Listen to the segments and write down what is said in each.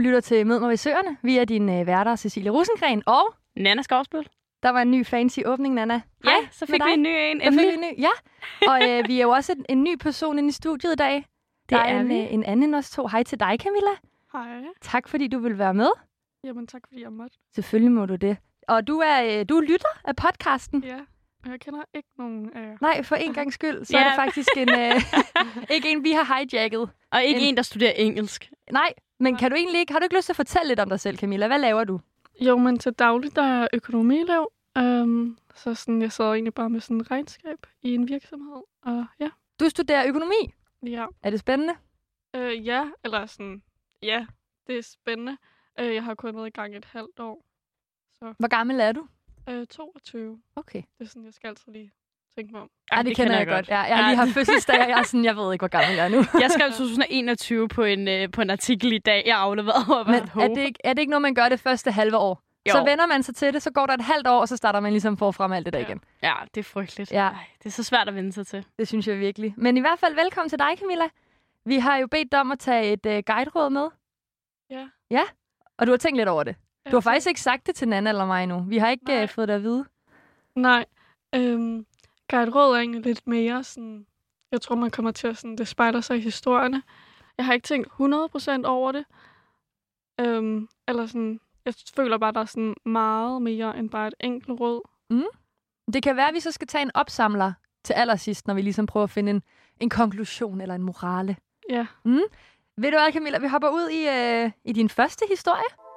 Du lytter til Mød mig ved Søerne. Vi er din øh, værter, Cecilie Rosengren, og Nana Skovsbøl. der var en ny fancy åbning, Nana. Ja, Hej så med fik vi en ny en. Så fik vi en ny, ja. Og øh, vi er jo også en, en ny person inde i studiet i dag. Det der er en, vi. øh, en anden end os to. Hej til dig, Camilla. Hej. Tak, fordi du vil være med. Jamen tak, fordi jeg måtte. Selvfølgelig må du det. Og du er, øh, du er lytter af podcasten. Ja, og jeg kender ikke nogen af jer. Nej, for en gang skyld, så Ja. er det faktisk en, øh, ikke en, vi har hijacket. Og ikke En- en, der studerer engelsk. Nej, men kan du egentlig ikke, har du ikke lyst til at fortælle lidt om dig selv, Camilla? Hvad laver du? Jo, men til dagligt der er jeg økonomielev. Um, så sådan, jeg sidder egentlig bare med sådan en regnskab i en virksomhed. Og ja, Du studerer økonomi. ja. Er det spændende? Uh, ja, eller sådan, ja, det er spændende. Uh, jeg har kun været i gang et halvt år. Så Hvor gammel er du? uh, 22. Okay. Det er sådan, jeg skal altid lige tænke mig om. Ja, det, det kender jeg godt. Ja, jeg har lige haft fødselsdag, og jeg er sådan, jeg ved ikke, hvor gammel jeg er nu. Jeg skrev 2021 på en, øh, på en artikel i dag, jeg afleverede. Og Men er det, ikke, er det ikke noget, man gør det første halve år? Jo. Så vender man sig til det, så går der et halvt år, og så starter man ligesom forfra med alt det der Ja. igen. Ja, det er frygteligt. Ja. Ej, det er så svært at vende sig til. Det synes jeg virkelig. Men i hvert fald velkommen til dig, Camilla. Vi har jo bedt dig om at tage et uh, guideråd med. Ja. Ja? Og du har tænkt lidt over det. Du har Ja, faktisk ikke sagt det til Nana eller mig nu. Vi har ikke Nej. uh, fået det at vide. Nej. Øhm, Guide Råd er egentlig lidt mere sådan... Jeg tror, man kommer til at sådan... Det spejler sig i historierne. Jeg har ikke tænkt 100% over det. Øhm, eller sådan... Jeg føler bare, der er sådan meget mere end bare et enkelt råd. Det kan være, at vi så skal tage en opsamler til allersidst, når vi ligesom prøver at finde en, en konklusion eller en morale. Ja. Mm. Ved du hvad, Camilla? Vi hopper ud i, øh, i din første historie.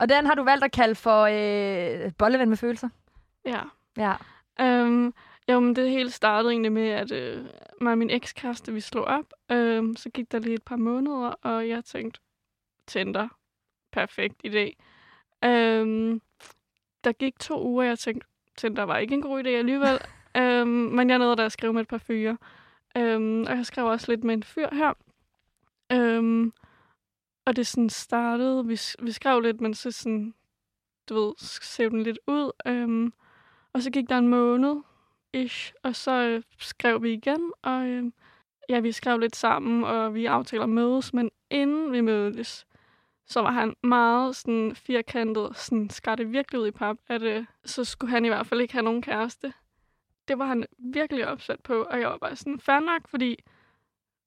Og den har du valgt at kalde for øh, bolleven med følelser. Ja. Ja. Øhm, jo, men det hele startede egentlig med, at øh, mig og min ekskæreste, vi slog op. Øhm, så gik der lige et par måneder, og jeg tænkte, Tinder, perfekt idé. Øhm, der gik to uger, og jeg tænkte, Tinder var ikke en god idé alligevel. øhm, men jeg nåede der at skrive med et par fyre. Øhm, og jeg skrev også lidt med en fyr her. Øhm, og det sådan startede, vi, vi skrev lidt, men så sådan, du ved, så den lidt ud. Øhm, og så gik der en måned, ish, og så øh, skrev vi igen, og øh, ja, vi skrev lidt sammen, og vi aftaler at mødes, men inden vi mødtes, så var han meget sådan firkantet, sådan skar det virkelig ud i pap, at øh, så skulle han i hvert fald ikke have nogen kæreste. Det var han virkelig opsat på, og jeg var bare sådan, fair nok, fordi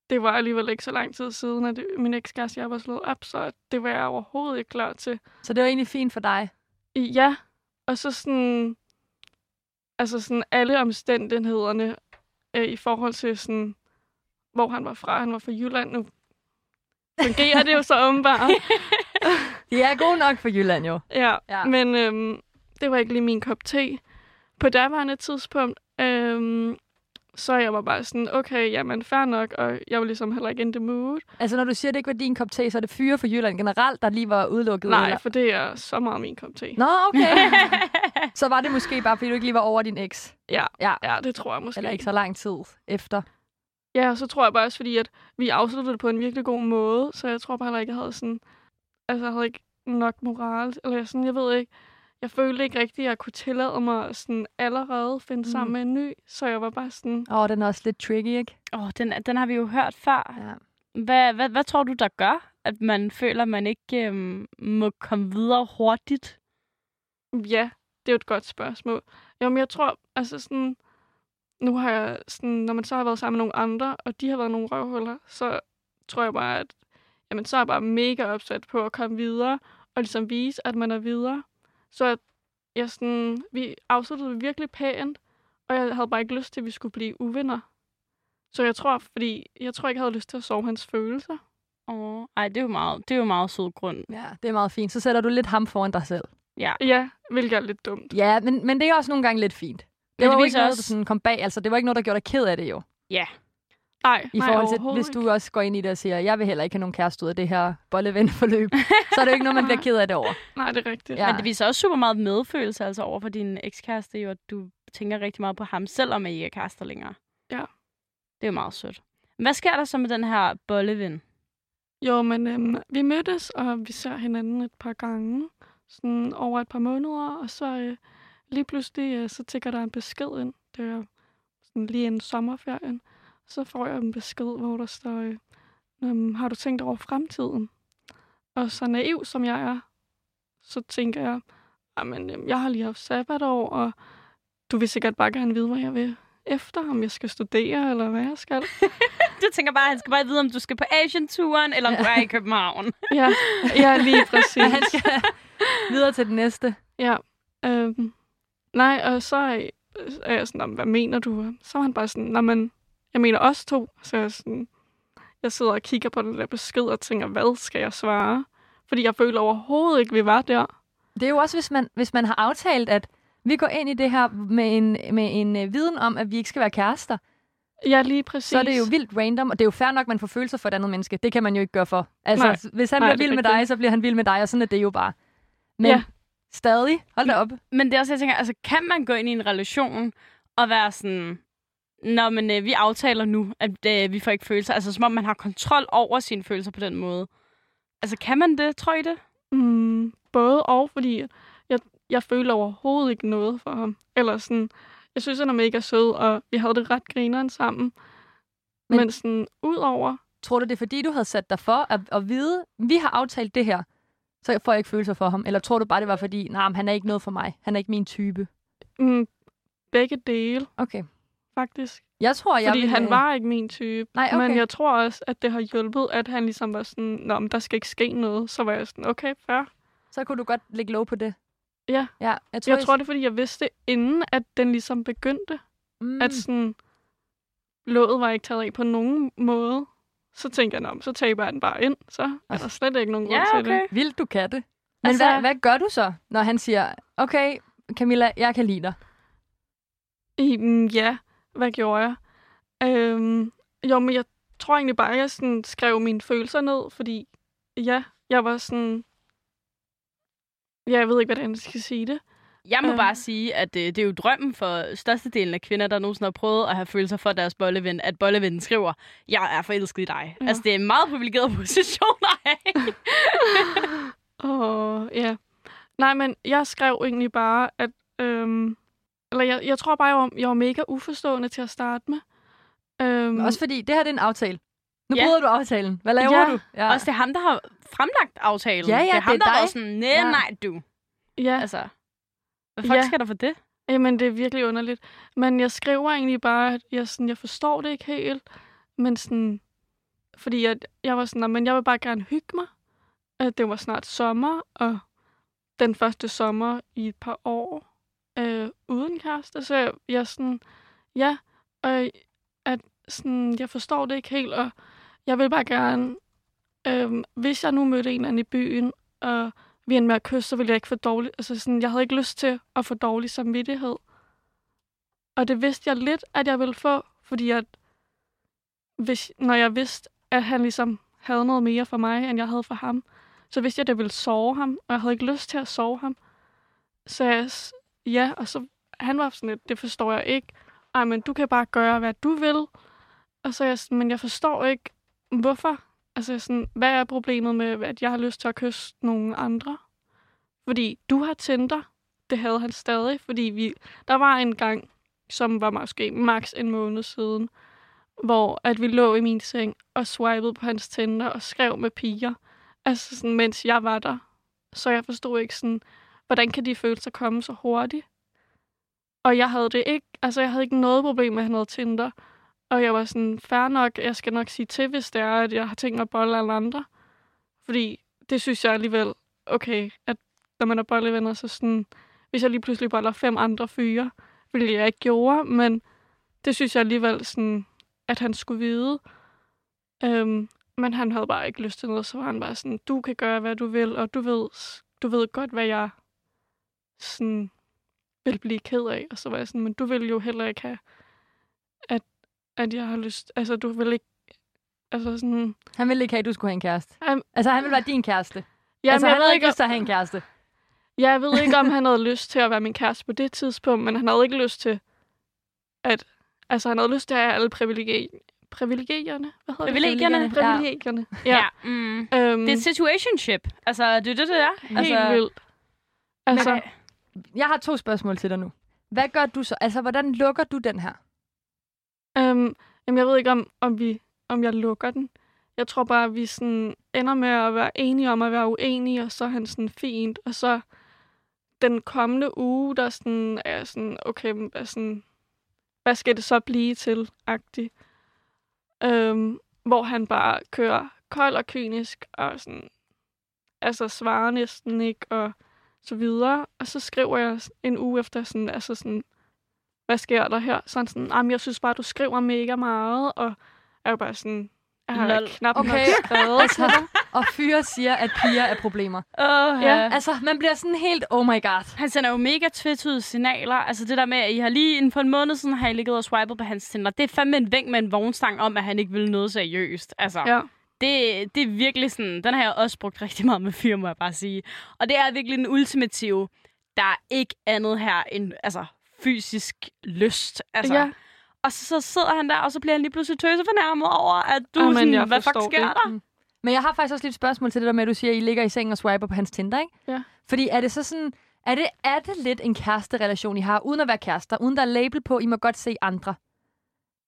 det var alligevel ikke så lang tid siden, at min ekskæreste jeg var slået op, så det var jeg overhovedet ikke klar til. Så det var egentlig fint for dig. Ja, og så sådan, altså sådan alle omstændighederne øh, i forhold til sådan, hvor han var fra. Han var fra Jylland nu. Fungerer det jo så åbenbart. De er gode nok for Jylland, jo. Ja, Ja. men øhm, det var ikke lige min kop te. På daværende tidspunkt, øhm, så jeg var bare sådan, okay, jamen fair nok, og jeg var ligesom heller ikke in the mood. Altså, når du siger, at det ikke var din kop te, så er det fyre for Jylland generelt, der lige var udelukket? Nej, eller? for det er så meget min kop te. Nå, okay. så var det måske bare, fordi du ikke lige var over din eks. Ja, Ja. ja, det tror jeg måske. Eller ikke så lang tid efter. Ja, og så tror jeg bare også, fordi at vi afsluttede det på en virkelig god måde, så jeg tror bare heller ikke, jeg havde sådan, altså jeg havde ikke nok moral, eller sådan, jeg ved ikke, jeg følte ikke rigtigt, at jeg kunne tillade mig at sådan allerede finde Mm. sammen med en ny, så jeg var bare sådan, Åh, den er også lidt tricky, ikke? Åh, den, den har vi jo hørt før. Ja. Hvad, hvad, hvad tror du, der gør, at man føler, at man ikke øhm, må komme videre hurtigt? ja, det er jo et godt spørgsmål. Jo, men jeg tror, altså sådan, nu har jeg sådan, når man så har været sammen med nogle andre, og de har været nogle røvhuller, så tror jeg bare, at jamen, så er jeg bare mega opsat på at komme videre, og ligesom vise, at man er videre. Så at jeg sådan, vi afsluttede virkelig pænt, og jeg havde bare ikke lyst til, at vi skulle blive uvenner. Så jeg tror, fordi jeg tror ikke, jeg havde lyst til at sove hans følelser. Åh, ej, det er jo meget, det er jo meget sød grund. ja, det er meget fint. Så sætter du lidt ham foran dig selv. Ja. Ja, hvilket er lidt dumt. Ja, men, men det er også nogle gange lidt fint. Det, Men var det jo ikke viser noget, også- der sådan kom bag. Altså, det var ikke noget, der gjorde dig ked af det jo. Ja. Nej, I nej, forhold til, hvis du også går ind i det og siger, jeg vil heller ikke have nogen kæreste ud af det her bollevenforløb, så er det jo ikke noget, man bliver ked af det over. Nej, det er rigtigt. Ja. Men det viser også super meget medfølelse altså over for din ekskæreste, jo, at du tænker rigtig meget på ham, selvom I ikke er kærester længere. Ja. Det er jo meget sødt. Hvad sker der så med den her bolleven? Jo, men øhm, vi mødtes, og vi ser hinanden et par gange, sådan over et par måneder, og så øh, lige pludselig, øh, så tækker der en besked ind. Det er sådan lige en sommerferien. Så får jeg en besked, hvor der står, øh, "Øhm, har du tænkt over fremtiden? Og så naiv som jeg er, så tænker jeg, jamen, øhm, jeg har lige haft sabbatår, og du vil sikkert bare gerne vide, hvad jeg vil efter, om jeg skal studere, eller hvad jeg skal. Du tænker bare, at han skal bare vide, om du skal på Asian-turen, eller om du er i København. ja, ja, lige præcis. Ja, han skal videre til den næste. Ja. Øhm, nej, og så er er jeg sådan, "Nå, men hvad mener du? Så var han bare sådan, nej, men jeg mener os to. Så jeg sådan, jeg sidder og kigger på den der besked og tænker, hvad skal jeg svare? Fordi jeg føler overhovedet ikke, vi var der. Det er jo også, hvis man, hvis man har aftalt, at vi går ind i det her med en, med en øh, viden om, at vi ikke skal være kærester, Ja, lige præcis. så er det jo vildt random, og det er jo fair nok, at man får følelser for et andet menneske. Det kan man jo ikke gøre for. Altså, Nej. hvis han Nej, bliver er vild med dig, så bliver han vild med dig, og sådan er det jo bare. Men Ja. stadig, hold da op. Men det er også, jeg tænker, altså, kan man gå ind i en relation og være sådan, Nå, men øh, vi aftaler nu, at øh, vi får ikke følelser. Altså, som om man har kontrol over sine følelser på den måde. Altså, kan man det? Tror I det? Mm, både og, fordi jeg, jeg føler overhovedet ikke noget for ham. Eller sådan, jeg synes, han er mega sød, og vi havde det ret grineren sammen. Men- Men, sådan, udover, Tror du, det er fordi, du havde sat dig for at, at vide, vi har aftalt det her, så får jeg ikke følelser for ham? Eller tror du bare, det var fordi, nej, nah, han er ikke noget for mig. Han er ikke min type. mm, begge dele, Okay. Faktisk. Jeg tror, jeg Fordi vil, han var ikke min type. Nej, okay. Men jeg tror også, at det har hjulpet, at han ligesom var sådan, Nå, men der skal ikke ske noget. Så var jeg sådan, okay, fair. Så kunne du godt lægge lov på det. Ja. Ja, jeg tror, Jeg tror, det er, fordi jeg vidste inden, at den ligesom begyndte. mm. At sådan, låget var ikke taget af på nogen måde. Så tænker jeg, Nå, så taber jeg den bare ind. Så er der slet ikke nogen grund Ja, til det. Vildt, du kan det. Men Altså- hvad, hvad gør du så, når han siger, okay, Camilla, jeg kan lide dig? Mm, ja, hvad gjorde jeg? Øhm, jo, men jeg tror egentlig bare, at jeg sådan skrev mine følelser ned, fordi ja, jeg var sådan... Ja, jeg ved ikke, hvordan jeg skal sige det. Jeg må Øh. bare sige, at øh, det er jo drømmen for størstedelen af kvinder, der nogensinde har prøvet at have følelser for deres bolleven, at bollevennen skriver, jeg er forelsket i dig. Ja. Ja. Altså, det er en meget privilegeret position at have. Åh, ja. Nej, men jeg skrev egentlig bare, at... Øhm, eller jeg, jeg tror bare, jeg var, jeg var mega uforstående til at starte med. Øhm, Også fordi, det her det er en aftale. Nu Ja. bryder du aftalen. Hvad laver Ja. du? Ja. Også det er ham, der har fremlagt aftalen. Ja, ja, det er ham, det er der dig. været sådan, nej, Ja. nej, du. ja, Altså, hvad fuck Ja. skal der for det? Jamen, det er virkelig underligt. Men jeg skriver egentlig bare, at jeg, sådan, jeg forstår det ikke helt. Men sådan, fordi jeg, jeg var sådan, "Nå, men jeg vil bare gerne hygge mig. At det var snart sommer, og den første sommer i et par år øh, uden kæreste. Så jeg, jeg sådan, ja, og at sådan, jeg forstår det ikke helt, og jeg vil bare gerne, øh, hvis jeg nu mødte en eller anden i byen, og vi endte med at kysse, så ville jeg ikke få dårligt, altså sådan, jeg havde ikke lyst til at få dårlig samvittighed. Og det vidste jeg lidt, at jeg ville få, fordi at, hvis, når jeg vidste, at han ligesom havde noget mere for mig, end jeg havde for ham, så vidste jeg, at det ville sove ham, og jeg havde ikke lyst til at sove ham. Så jeg, ja, og så han var sådan lidt, det forstår jeg ikke. Ej, men du kan bare gøre, hvad du vil. Og så er jeg sådan, men jeg forstår ikke, hvorfor. Altså sådan, hvad er problemet med, at jeg har lyst til at kysse nogle andre? Fordi du har Tinder. Det havde han stadig, fordi vi, der var en gang, som var måske maks en måned siden, hvor at vi lå i min seng og swipede på hans Tinder og skrev med piger, altså sådan, mens jeg var der. Så jeg forstod ikke sådan, hvordan kan de følelser komme så hurtigt? Og jeg havde det ikke, altså jeg havde ikke noget problem med, at han havde Tinder. Og jeg var sådan, fair nok, jeg skal nok sige til, hvis det er, at jeg har tænkt mig at bolle alle andre. Fordi det synes jeg alligevel, okay, at når man er bollevenner, så sådan, hvis jeg lige pludselig boller fem andre fyre, hvilket jeg ikke gjorde, men det synes jeg alligevel sådan, at han skulle vide. Øhm, men han havde bare ikke lyst til noget, så var han bare sådan, du kan gøre, hvad du vil, og du ved, du ved godt, hvad jeg sådan vil blive ked af. Og så var jeg sådan, men du vil jo heller ikke have, at, at jeg har lyst, altså du vil ikke, altså sådan, Han ville ikke have, at du skulle have en kæreste. Jamen- altså, han ville være din kæreste. ja, altså, han havde ikke, ikke lyst til at have en kæreste. Jeg ved ikke, om han havde lyst til at være min kæreste på det tidspunkt, men han havde ikke lyst til at... Altså, han havde lyst til at have alle privilegier... Privilegierne? Hvad hedder Privilegierne? det? Privilegierne. Ja. ja. ja. Mm. Øhm, Det er et situationship. Altså, det er det, det er. helt altså, vildt. Altså, men, jeg har to spørgsmål til dig nu. Hvad gør du så? Altså, hvordan lukker du den her? øhm, Jamen, jeg ved ikke, om, om, vi, om jeg lukker den. Jeg tror bare, at vi sådan ender med at være enige om at være uenige, og så er han sådan fint. Og så den kommende uge, der sådan er sådan, okay, hvad, sådan, hvad skal det så blive til, agtig. Øhm, hvor han bare kører kold og kynisk, og sådan, altså svarer næsten ikke, og så videre. Og så skriver jeg en uge efter sådan, altså sådan, hvad sker der her? Sådan sådan, jamen, jeg synes bare, du skriver mega meget, og jeg er jo bare sådan, jeg har Lol. knap Okay. nok skrevet. Altså, og fyre siger, at piger er problemer. Oh, Ja, Altså, man bliver sådan helt, oh my god. Han sender jo mega tvetydige signaler. Altså det der med, at I har lige inden for en måned siden, har I ligget og swipet på hans Tinder. Det er fandme en vink med en vognstang om, at han ikke vil noget seriøst. Altså, Ja. Det, det er virkelig sådan, den har jeg også brugt rigtig meget med fyre, må jeg bare sige. Og det er virkelig den ultimative, der er ikke andet her end altså, fysisk lyst. Altså, Ja. Og så, så sidder han der, og så bliver han lige pludselig tøsefornærmet over, at du Jamen, sådan, hvad fuck sker det. der? Men jeg har faktisk også lidt spørgsmål til det der med, at du siger, at I ligger i seng og swiper på hans Tinder, ikke? Ja. Fordi er det så sådan, er det, er det lidt en kæresterelation, I har, uden at være kærester, uden der er label på, I må godt se andre?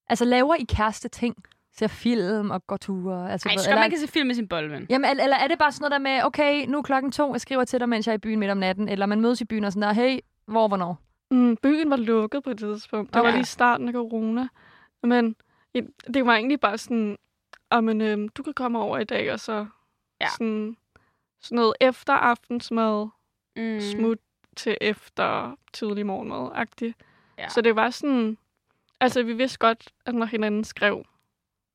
Altså, laver I kæreste ting? Ser film og går ture? Altså, Ej, skal eller, man kan se film med sin boldven. Jamen, el- eller er det bare sådan noget der med, okay, nu er klokken to, jeg skriver til dig, mens jeg er i byen midt om natten, eller man mødes i byen og sådan der, hey, hvor, hvornår? Mm, byen var lukket på et tidspunkt. Det Okay. var lige starten af corona. Men et- det var egentlig bare sådan, at men, øhm, du kan komme over i dag, og så Ja. sådan, sådan noget efter aftensmad, mm. smut til efter tidlig morgenmad-agtigt. Ja. Så det var sådan, altså vi vidste godt, at når hinanden skrev,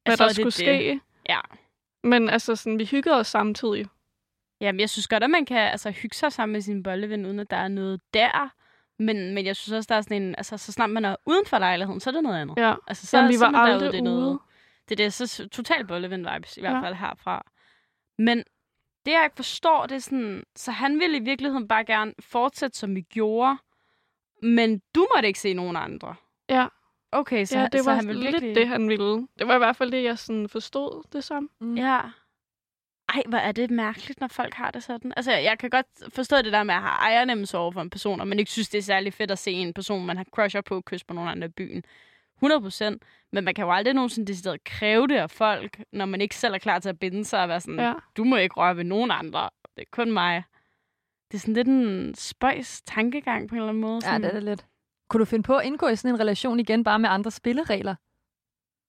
hvad Så der er det skulle det. ske. Ja. Men altså sådan, vi hyggede os samtidig. Jamen, jeg synes godt, at man kan altså, hygge sig sammen med sin bolleven, uden at der er noget der. Men, men jeg synes også, der er sådan en... Altså, så snart man er uden for lejligheden, så er det noget andet. Ja. Altså, så, Jamen, vi så var derude, aldrig det er noget, ude. Det er det, så total bolleven-vibes, i hvert Ja. fald herfra. Men det, jeg ikke forstår, det er sådan... Så han ville i virkeligheden bare gerne fortsætte, som vi gjorde. Men du måtte ikke se nogen andre. Ja. Okay, så, ja, det så var han ville lidt virkelig... det, han ville. Det var i hvert fald det, jeg sådan forstod det som. Mm. Ja. Ej, hvor er det mærkeligt, når folk har det sådan. Altså, jeg kan godt forstå det der med at have ejernemmelse over for en person, og man ikke synes, det er særlig fedt at se en person, man har crusher på, kysse på nogen andre i byen. 100 procent. Men man kan jo aldrig nogensinde decideret kræve det af folk, når man ikke selv er klar til at binde sig og være sådan, Ja. du må ikke røre ved nogen andre. Det er kun mig. Det er sådan lidt en spøjs tankegang på en eller anden måde. Ja, Sådan, det er det lidt. Kunne du finde på at indgå i sådan en relation igen, bare med andre spilleregler?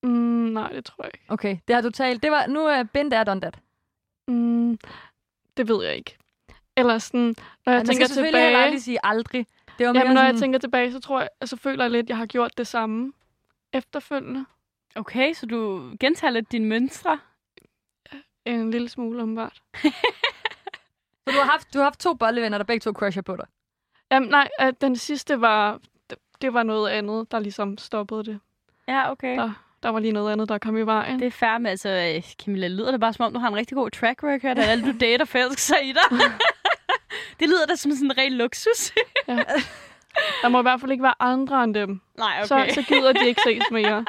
Mm, nej, det tror jeg ikke. Okay, det har du talt. Det var, nu er been there, done that. Mm, det ved jeg ikke. Eller sådan, når jeg Ja, man tænker skal selvfølgelig heller tilbage... aldrig sige aldrig. Det var mere Jamen, når sådan, jeg tænker tilbage, så tror jeg, altså føler jeg lidt, at jeg har gjort det samme efterfølgende. Okay, så du gentager lidt dine mønstre. En lille smule omvart. Så du har haft, du har haft to bollevenner, der begge to crusher på dig. Jamen, nej, øh, den sidste var... Det, var noget andet, der ligesom stoppede det. Ja, okay. Der, der var lige noget andet, der kom i vejen. Det er fair, men altså, øh, Camilla, lyder det bare som om, du har en rigtig god track record, at alle du dater forelsker sig i dig? det lyder da som sådan en ren luksus. Der må i hvert fald ikke være andre end dem. Nej, okay. Så, så gider de ikke ses mere.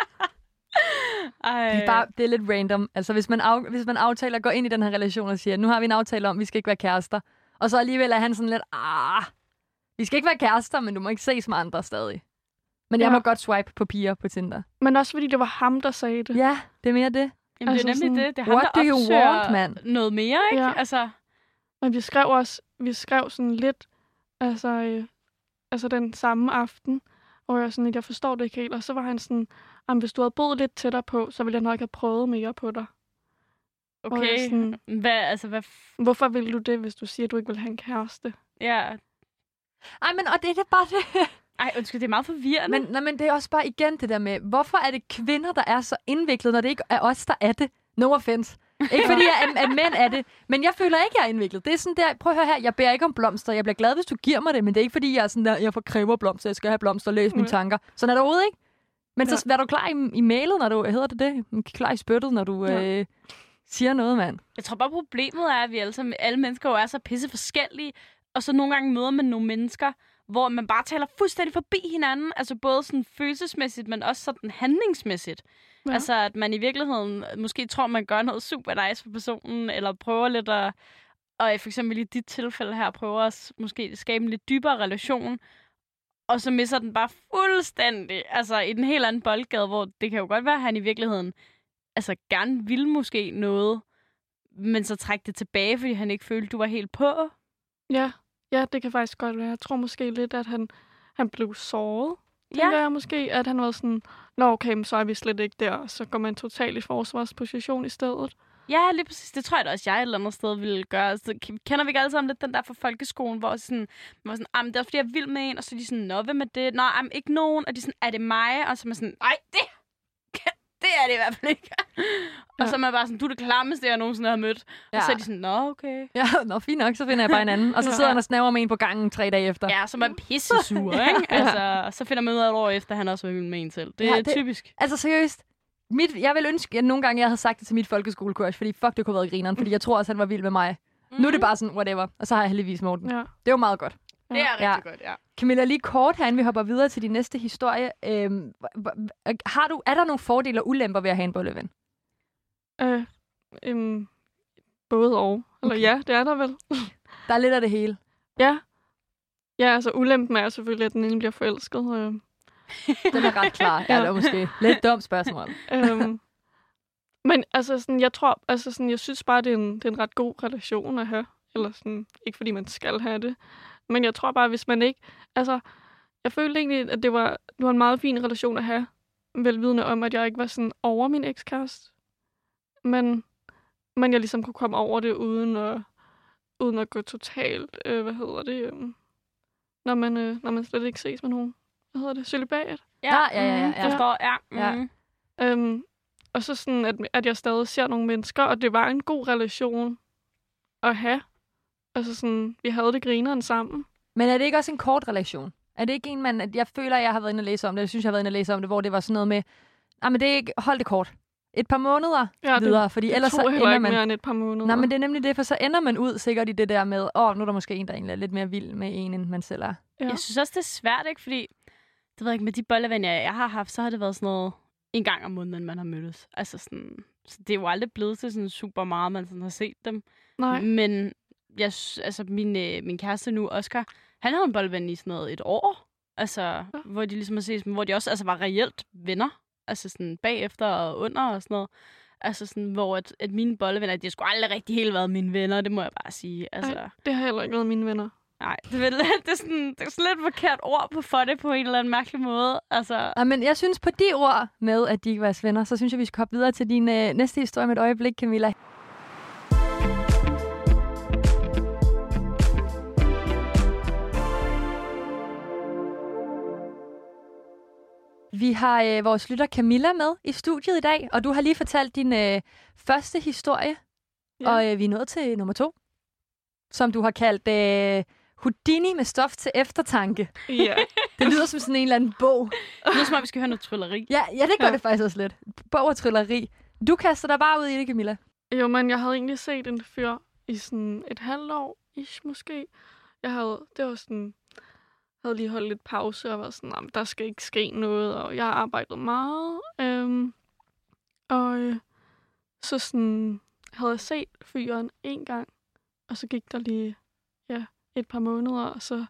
Ej. Det er, bare, det er lidt random. Altså, hvis man, af, hvis man aftaler at gå ind i den her relation og siger, nu har vi en aftale om, at vi skal ikke være kærester. Og så alligevel er han sådan lidt, ah, vi skal ikke være kærester, men du må ikke ses med andre stadig. Men jeg Ja. må godt swipe på piger på Tinder. Men også fordi det var ham, der sagde det. Ja, det er mere det. Jamen, det er altså nemlig sådan, det. Det er ham, what der do you want, mand? noget mere, ikke? Ja. Altså, Men vi skrev også, vi skrev sådan lidt, altså, øh, altså den samme aften, hvor jeg sådan, jeg forstår det ikke helt. Og så var han sådan, "Jamen, hvis du havde boet lidt tættere på, så ville jeg nok have prøvet mere på dig. Jeg okay. sådan- Hvad, altså, hvad... F- Hvorfor vil du det, hvis du siger, at du ikke vil have en kæreste? ja. Ej, men og det er det bare det. Ej, undskyld, det er meget forvirrende. Men, nej, men det er også bare igen det der med, hvorfor er det kvinder, der er så indviklet, når det ikke er os, der er det? No offense. Ikke fordi, at, at mænd er det. Men jeg føler ikke, jeg er indviklet. Det er sådan der, prøv at høre her, jeg beder ikke om blomster. Jeg bliver glad, hvis du giver mig det, men det er ikke fordi, jeg er sådan der, jeg får kræver blomster, jeg skal have blomster, læs mine Mm. tanker. Sådan er det overhovedet ikke. Men Ja. så vær du klar i, i mailet, når du, hedder det det? Klar i spyttet, når du Ja. øh, siger noget, mand. Jeg tror bare, problemet er, at vi alle, sammen, alle mennesker jo er så pisse forskellige, og så nogle gange møder man nogle mennesker, hvor man bare taler fuldstændig forbi hinanden, altså både sådan følelsesmæssigt, men også sådan handlingsmæssigt. Ja. Altså, at man i virkeligheden måske tror, man gør noget super nice for personen, eller prøver lidt at, og for eksempel i dit tilfælde her, prøver at måske skabe en lidt dybere relation, og så misser den bare fuldstændig, altså i den helt anden boldgade, hvor det kan jo godt være, at han i virkeligheden altså gerne ville måske noget, men så trække det tilbage, fordi han ikke følte, du var helt på. Ja, ja, det kan faktisk godt være. Jeg tror måske lidt, at han, han blev såret. Tænker Ja. jeg måske, at han var sådan, Nå okay, men så er vi slet ikke der. Så går man totalt i forsvarsposition i stedet. Ja, lige præcis. Det tror jeg da også, jeg et eller andet sted ville gøre. Altså, k- kender vi ikke alle sammen lidt den der fra folkeskolen, hvor sådan, man var sådan, ah, men det er fordi, jeg er vild med en, og så er de sådan, nå, hvem er det? Nå, am, ikke nogen. Og de er sådan, er det mig? Og så er man sådan, nej, det er det i hvert fald ikke. og Ja. så er man bare sådan, du er det klammeste, jeg nogensinde har mødt. Ja. Og så er de sådan, nå, okay. Ja, nå, fint nok, så finder jeg bare en anden. Og så Ja. sidder han og snaver med en på gangen tre dage efter. Ja, så er man pisse sur, ikke? Altså, så finder man ud af et år efter, at han også var vild med en selv. Det er Ja, ja, det- typisk. Altså seriøst, mit, jeg vil ønske, at nogle gange jeg havde sagt det til mit folkeskolecrush, fordi fuck, det kunne have været grineren, fordi jeg tror også, han var vild med mig. Mm. Nu er det bare sådan, whatever. Og så har jeg heldigvis Morten. Ja. Ja. Det er jo meget godt. Det er rigtig Ja. ja. godt, ja. Camilla, lige kort herinde, vi hopper videre til din næste historie. Øhm, h- h- har du, er der nogle fordele og ulemper ved at have en bolleven? Øh, øhm, både og. Eller Okay. ja, det er der vel. Der er lidt af det hele. Ja. Ja, altså ulempen er selvfølgelig, at den ene bliver forelsket. Øh, Den er ret klar. ja. Ja. det er måske lidt dumt spørgsmål. øhm, men altså sådan, jeg tror, altså sådan, jeg synes bare, det er, en, det er en ret god relation at have. Eller sådan, ikke fordi man skal have det. Men jeg tror bare, hvis man ikke, altså, jeg følte egentlig, at det var, det var en meget fin relation at have. Velvidende om, at jeg ikke var sådan over min ekskæreste. Men, men jeg ligesom kunne komme over det, uden at, uden at gå totalt, øh, hvad hedder det, øh, når, man, øh, når man slet ikke ses med nogen. Hvad hedder det? Celibat? Ja, ja, ja, ja, mhm, ja. Forstår, ja. Ja. Mm. Øhm, og så sådan, at, at jeg stadig ser nogle mennesker, og det var en god relation at have. Altså sådan, vi havde det grineren sammen. Men er det ikke også en kort relation? Er det ikke en, man... at Jeg føler, at jeg har været inde og læse om det. Jeg synes, jeg har været inde og læse om det, hvor det var sådan noget med... Nej, men det er ikke... Hold det kort. Et par måneder Ja, videre, fordi det, ellers det så ender ikke man... mere end et par måneder. Nej, men det er nemlig det, for så ender man ud sikkert i det der med, åh, oh, nu er der måske en, der egentlig er lidt mere vild med en, end man selv er. Ja. Jeg synes også, det er svært, ikke? Fordi, det ved jeg ikke, med de bollevenner, jeg har haft, så har det været sådan noget en gang om måneden, man har mødtes. Altså sådan, så det er jo aldrig blevet til sådan super meget, man sådan har set dem. Nej. Men jeg, altså, min, øh, min kæreste nu, Oscar, han havde en bolleven i sådan noget et år. Altså, ja. hvor de ligesom har set, hvor de også altså, var reelt venner. Altså sådan bagefter og under og sådan noget. Altså sådan, hvor at, at mine bollevenner, de har sgu aldrig rigtig helt været mine venner, det må jeg bare sige. Altså, Ej. Det har heller ikke været mine venner. nej, det er, det er sådan, det er sådan lidt forkert ord på for det på en eller anden mærkelig måde. Altså, Nej, men jeg synes på de ord med, at de ikke var venner, så synes jeg, vi skal hoppe videre til din øh, næste historie med et øjeblik, Camilla. Vi har øh, vores lytter Camilla med i studiet i dag, og du har lige fortalt din øh, første historie, ja. og øh, vi er nået til nummer to, som du har kaldt øh, Houdini med stof til eftertanke. Ja. Det lyder som sådan en eller anden bog. det lyder som om, vi skal høre noget trylleri. Ja, ja det gør ja. Det faktisk også lidt. Bog og trylleri. Du kaster dig bare ud i det, Camilla. jo, men jeg havde egentlig set en fyr i sådan et halvt år, ish måske. Jeg havde, det var sådan, havde lige holdt lidt pause og var sådan, "Nå, der skal ikke ske noget, og jeg har arbejdet meget. Øhm, og øh, så sådan, havde jeg set fyren en gang, og så gik der lige ja, et par måneder, og så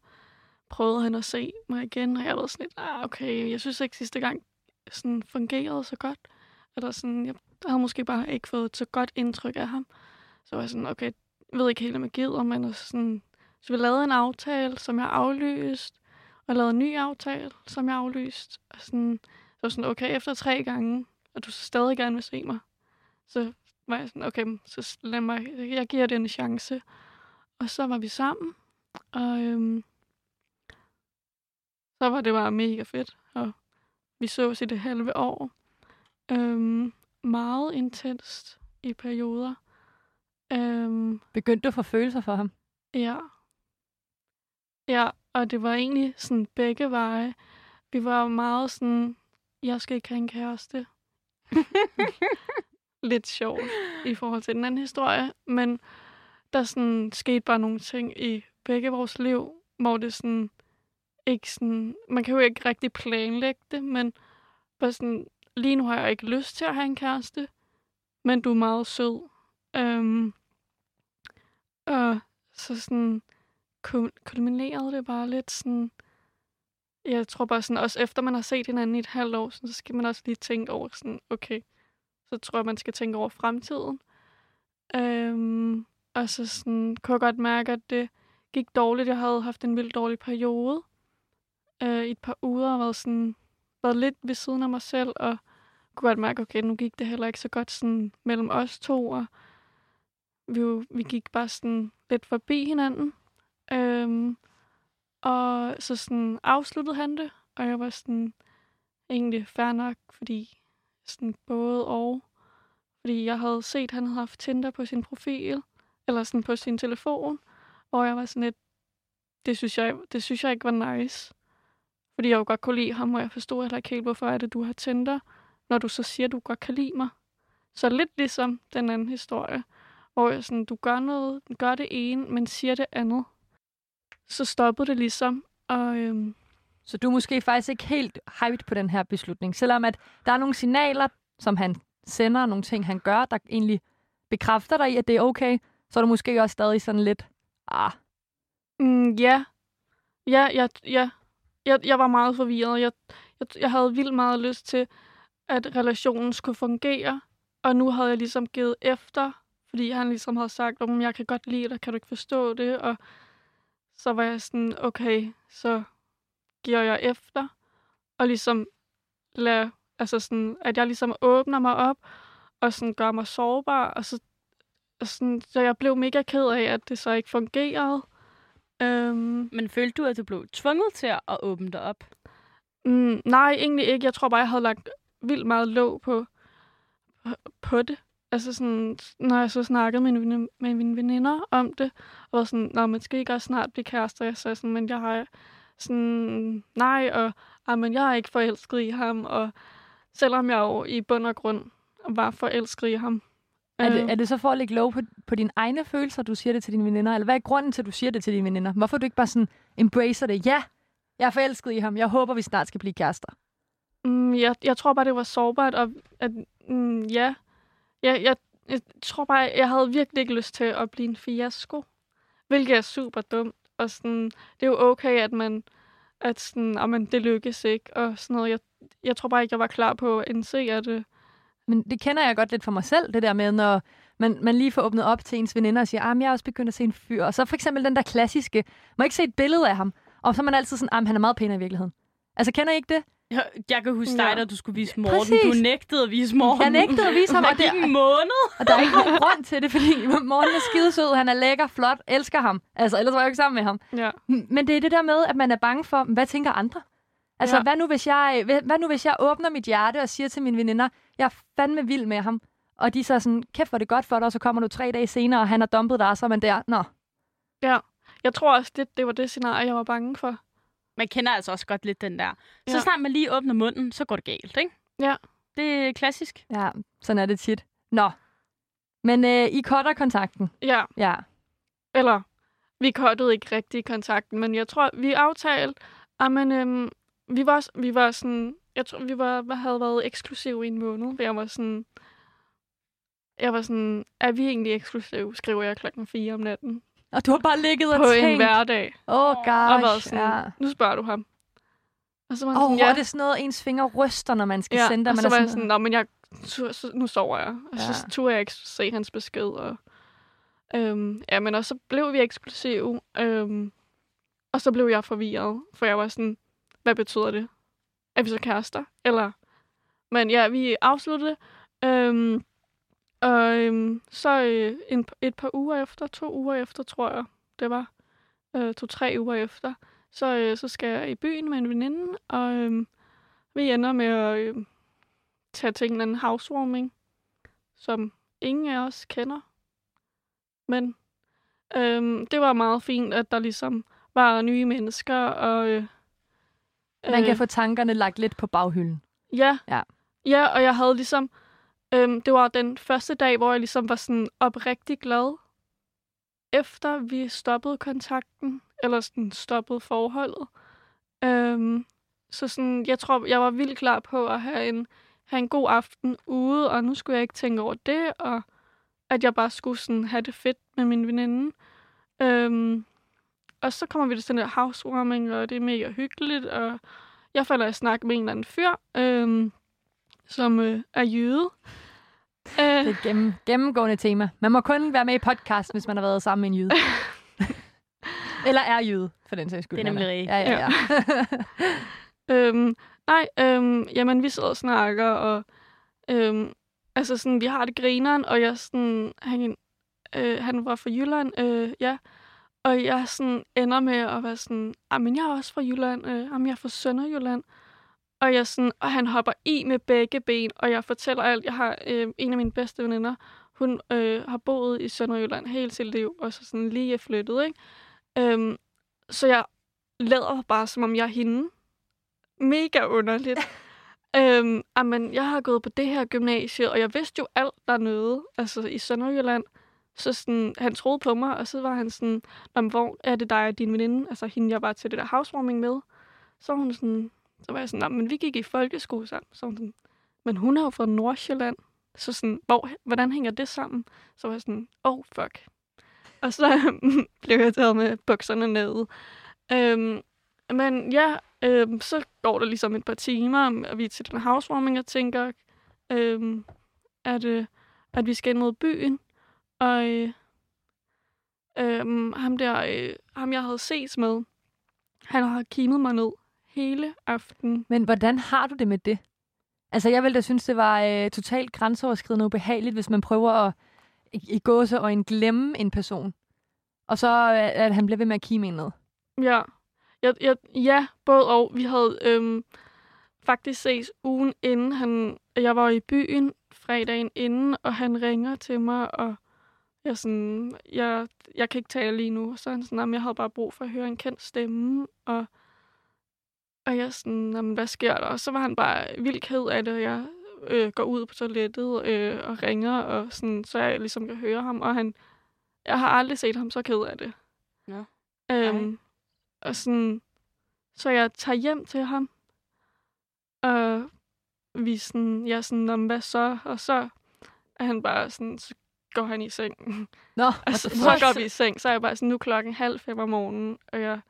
prøvede han at se mig igen, og jeg var sådan lidt, ah, okay, jeg synes ikke sidste gang sådan fungerede så godt. Eller sådan, jeg havde måske bare ikke fået så godt indtryk af ham. Så var jeg sådan, okay, jeg ved ikke helt, om jeg gider, men altså sådan, så vi lavede en aftale, som jeg aflyste, og lavede en ny aftale, som jeg aflyste. Og sådan, så var sådan, okay, efter tre gange, og du så stadig gerne vil se mig, så var jeg sådan, okay, så lad mig, jeg giver det en chance. Og så var vi sammen, og øhm, så var det bare mega fedt, og vi sås i det halve år. Øhm, meget intenst i perioder. Øhm, Begyndte du at få følelser for ham? Ja. Ja, og det var egentlig sådan begge veje. Vi var meget sådan, jeg skal ikke have en kæreste. Lidt sjovt i forhold til den anden historie, men der sådan skete bare nogle ting i begge vores liv, hvor det sådan ikke sådan, man kan jo ikke rigtig planlægge det, men bare sådan, lige nu har jeg ikke lyst til at have en kæreste, men du er meget sød. Øhm, og så sådan kulminerede det bare lidt sådan jeg tror bare sådan, også efter man har set hinanden i et halvt år, sådan, så skal man også lige tænke over sådan, okay, så tror jeg, man skal tænke over fremtiden. Øhm, og så sådan, kunne jeg godt mærke, at det gik dårligt. Jeg havde haft en vildt dårlig periode øh, i et par uger og været, sådan, været lidt ved siden af mig selv, og kunne godt mærke, okay, nu gik det heller ikke så godt sådan, mellem os to, og vi, jo- vi gik bare sådan lidt forbi hinanden. Øhm, og så sådan afsluttede han det, og jeg var sådan egentlig fair nok, fordi sådan både og. Fordi jeg havde set, at han havde haft Tinder på sin profil, eller sådan på sin telefon, hvor jeg var sådan lidt, det synes jeg, det synes jeg ikke var nice. Fordi jeg jo godt kunne lide ham, og jeg forstod heller ikke helt, hvorfor er det, du har Tinder, når du så siger, at du godt kan lide mig. Så lidt ligesom den anden historie, hvor jeg sådan, du gør noget, gør det ene, men siger det andet. Så stoppede det ligesom, og øhm, Så du er måske faktisk ikke helt hyped på den her beslutning, selvom at der er nogle signaler, som han sender, nogle ting, han gør, der egentlig bekræfter dig i, at det er okay, så er du måske også stadig sådan lidt, ah, Mm, ja. Ja, ja, ja. Jeg, jeg var meget forvirret. Jeg, jeg, jeg havde vildt meget lyst til, at relationen skulle fungere. Og nu havde jeg ligesom givet efter, fordi han ligesom havde sagt, at jeg kan godt lide dig, kan du ikke forstå det? Og så var jeg sådan, okay, så giver jeg efter. Og ligesom lad, altså sådan, at jeg ligesom åbner mig op, og sådan gør mig sårbar. Og så, og sådan, så jeg blev mega ked af, at det så ikke fungerede. Øhm, Men følte du, at du blev tvunget til at åbne dig op? mm, nej, egentlig ikke. Jeg tror bare, jeg havde lagt vildt meget låg på, på det. Altså sådan, når jeg så snakkede med, mine, med mine veninder om det, og var sådan, Nå, man skal ikke også snart blive kærester. Jeg sagde sådan, men jeg har sådan, nej, og ah, men jeg er ikke forelsket i ham, og selvom jeg jo i bund og grund var forelsket i ham. er, Øh, det, er det så for at lægge lov på, på dine egne følelser, du siger det til dine veninder? Eller hvad er grunden til, at du siger det til dine veninder? Hvorfor du ikke bare sådan, embracer det? Ja, jeg er forelsket i ham. Jeg håber, vi snart skal blive kærester. Mm, jeg, jeg tror bare, det var sårbart, og at, mm, ja, jeg, jeg, jeg tror bare, jeg havde virkelig ikke lyst til at blive en fiasko, hvilket er super dumt, og sådan, det er jo okay, at man, at sådan, ah, amen, det lykkes ikke, og sådan noget. Jeg, jeg tror bare ikke, jeg var klar på at indse, at det... Men det kender jeg godt lidt for mig selv, det der med, når man, man lige får åbnet op til ens veninder og siger, ah, at jeg er også begyndt at se en fyr. Og så for eksempel den der klassiske, må ikke se et billede af ham. Og så er man altid sådan, ah, at han er meget pæn i virkeligheden. Altså, kender I ikke det? Jeg, jeg kan huske Ja. dig, da du skulle vise Morten. Præcis. Du nægtede at vise Morten. Jeg nægtede at vise ham, Der gik en måned. og der er ikke nogen grund til det, fordi Morten er skidesød, han er lækker, flot, elsker ham. Altså, ellers var jeg jo ikke sammen med ham. ja, Men det er det der med, at man er bange for, hvad tænker andre? Altså, Ja. hvad, nu, hvis jeg, hvad, nu hvis jeg åbner mit hjerte og siger til mine veninder, jeg er fandme vild med ham, og de så sådan, kæft, hvor det godt for dig, og så kommer du tre dage senere, og han har dumpet dig, og så er man der, nå, ja. Jeg tror også, det, det var det scenarie, jeg var bange for. Man kender altså også godt lidt den der. Så Ja. snart man lige åbner munden, så går det galt, ikke? Ja. Det er klassisk. ja, sådan er det tit. Nå, men øh, I cutter kontakten, Ja, ja. eller vi kottede ikke rigtig kontakten, men jeg tror, vi aftalte, at man, øhm, vi, var, vi var sådan, jeg tror, vi var, havde været eksklusive i en måned, for jeg var sådan, jeg var sådan, er vi egentlig eksklusive, skriver jeg klokken 4 om natten. Og du har bare ligget og På en tænkt, hverdag. åh, oh, Og været gosh, sådan, ja. nu spørger du ham. Og så var Åh, sådan, oh, ja. det er sådan noget, ens fingre ryster, når man skal ja. sende og dem. så var jeg sådan, nå, men jeg, så, så, nu sover jeg. Og Ja. så turde jeg ikke se hans besked. Og, øhm, ja, men og så blev vi eksklusive. Øhm, og så blev jeg forvirret, for jeg var sådan, hvad betyder det? Er vi så kærester? Eller? Men ja, vi afsluttede. Øhm, og øhm, så øh, en, et par uger efter, to uger efter, tror jeg, det var, øh, to-tre uger efter, så, øh, så skal jeg i byen med en veninde, og øh, vi ender med at øh, tage til en eller anden housewarming, som ingen af os kender. Men øh, det var meget fint, at der ligesom var nye mennesker, og... Øh, Man kan få tankerne lagt lidt på baghylden. Ja. Ja. Ja, og jeg havde ligesom... Øhm, det var den første dag, hvor jeg ligesom var sådan oprigtig glad. Efter vi stoppede kontakten, eller sådan stoppede forholdet. Øhm, så sådan, jeg tror, jeg var vildt klar på at have en, have en god aften ude, og nu skulle jeg ikke tænke over det, og at jeg bare skulle sådan have det fedt med min veninde. Øhm, og så kommer vi til den der housewarming, og det er mega hyggeligt, og jeg falder i snak med en eller anden fyr, øhm, som øh, er jøde. Det er et gennem, gennemgående tema. Man må kun være med i podcast, hvis man har været sammen med en jyde. Eller er jyde, for den sags skyld. Det er nemlig rigtigt. Ja, ja, ja. Øhm, nej, øhm, jamen vi sidder og snakker, og øhm, altså sådan, vi har det grineren, og jeg sådan, han, øh, han var fra Jylland, øh, ja, og jeg sådan ender med at være sådan, ah, men jeg er også fra Jylland, øh, jamen, jeg er fra Sønderjylland, og jeg sådan, og han hopper i med begge ben, og jeg fortæller alt. Jeg har øh, en af mine bedste veninder, hun øh, har boet i Sønderjylland hele sit liv, og så sådan lige er flyttet, ikke? Øhm, så jeg lader bare, som om jeg er hende. Mega underligt. øhm, amen, jeg har gået på det her gymnasie, og jeg vidste jo alt dernede, altså i Sønderjylland. Så sådan, han troede på mig, og så var han sådan, "Nå, men hvor er det dig og din veninde? Altså hende, jeg var til det der housewarming med. Så hun sådan, så var jeg sådan, "Nå, men vi gik i folkeskole sammen. Så hun sådan, men hun er jo fra Nordsjælland. Så sådan, hvor, hvordan hænger det sammen? Så var jeg sådan, oh fuck. Og så blev jeg taget med bukserne nede. Øhm, men ja, øhm, så går der ligesom et par timer, og vi er til den housewarming, og tænker, øhm, at, øh, at vi skal ind mod byen. Og øh, øhm, ham der, øh, ham jeg havde ses med, han har kimet mig ned hele aftenen. Men hvordan har du det med det? Altså, jeg ville da synes, det var øh, totalt grænseoverskridende og ubehageligt, hvis man prøver at i, i gåse og en glemme en person. Og så, øh, at han bliver ved med at kime ned. Ja, jeg, jeg, ja både og. Vi havde øhm, faktisk ses ugen inden. Han, jeg var i byen fredagen inden, og han ringer til mig, og jeg, sådan, jeg, jeg kan ikke tale lige nu. Så han sådan, "Jamen, jeg havde bare brug for at høre en kendt stemme, og, og jeg sådan, "Jamen, hvad sker der? Og så var han bare vildt ked af det, og jeg øh, går ud på toilettet øh, og ringer, og sådan, så jeg ligesom kan høre ham, og han, jeg har aldrig set ham så ked af det. Nå. Øhm, og sådan, så jeg tager hjem til ham, og vi sådan, jeg er sådan, "Nå, men hvad så? Og så er han bare sådan, så går han i seng. Nå, Og what så, går vi i seng, så er jeg bare sådan, nu er klokken halv fem om morgenen, og jeg,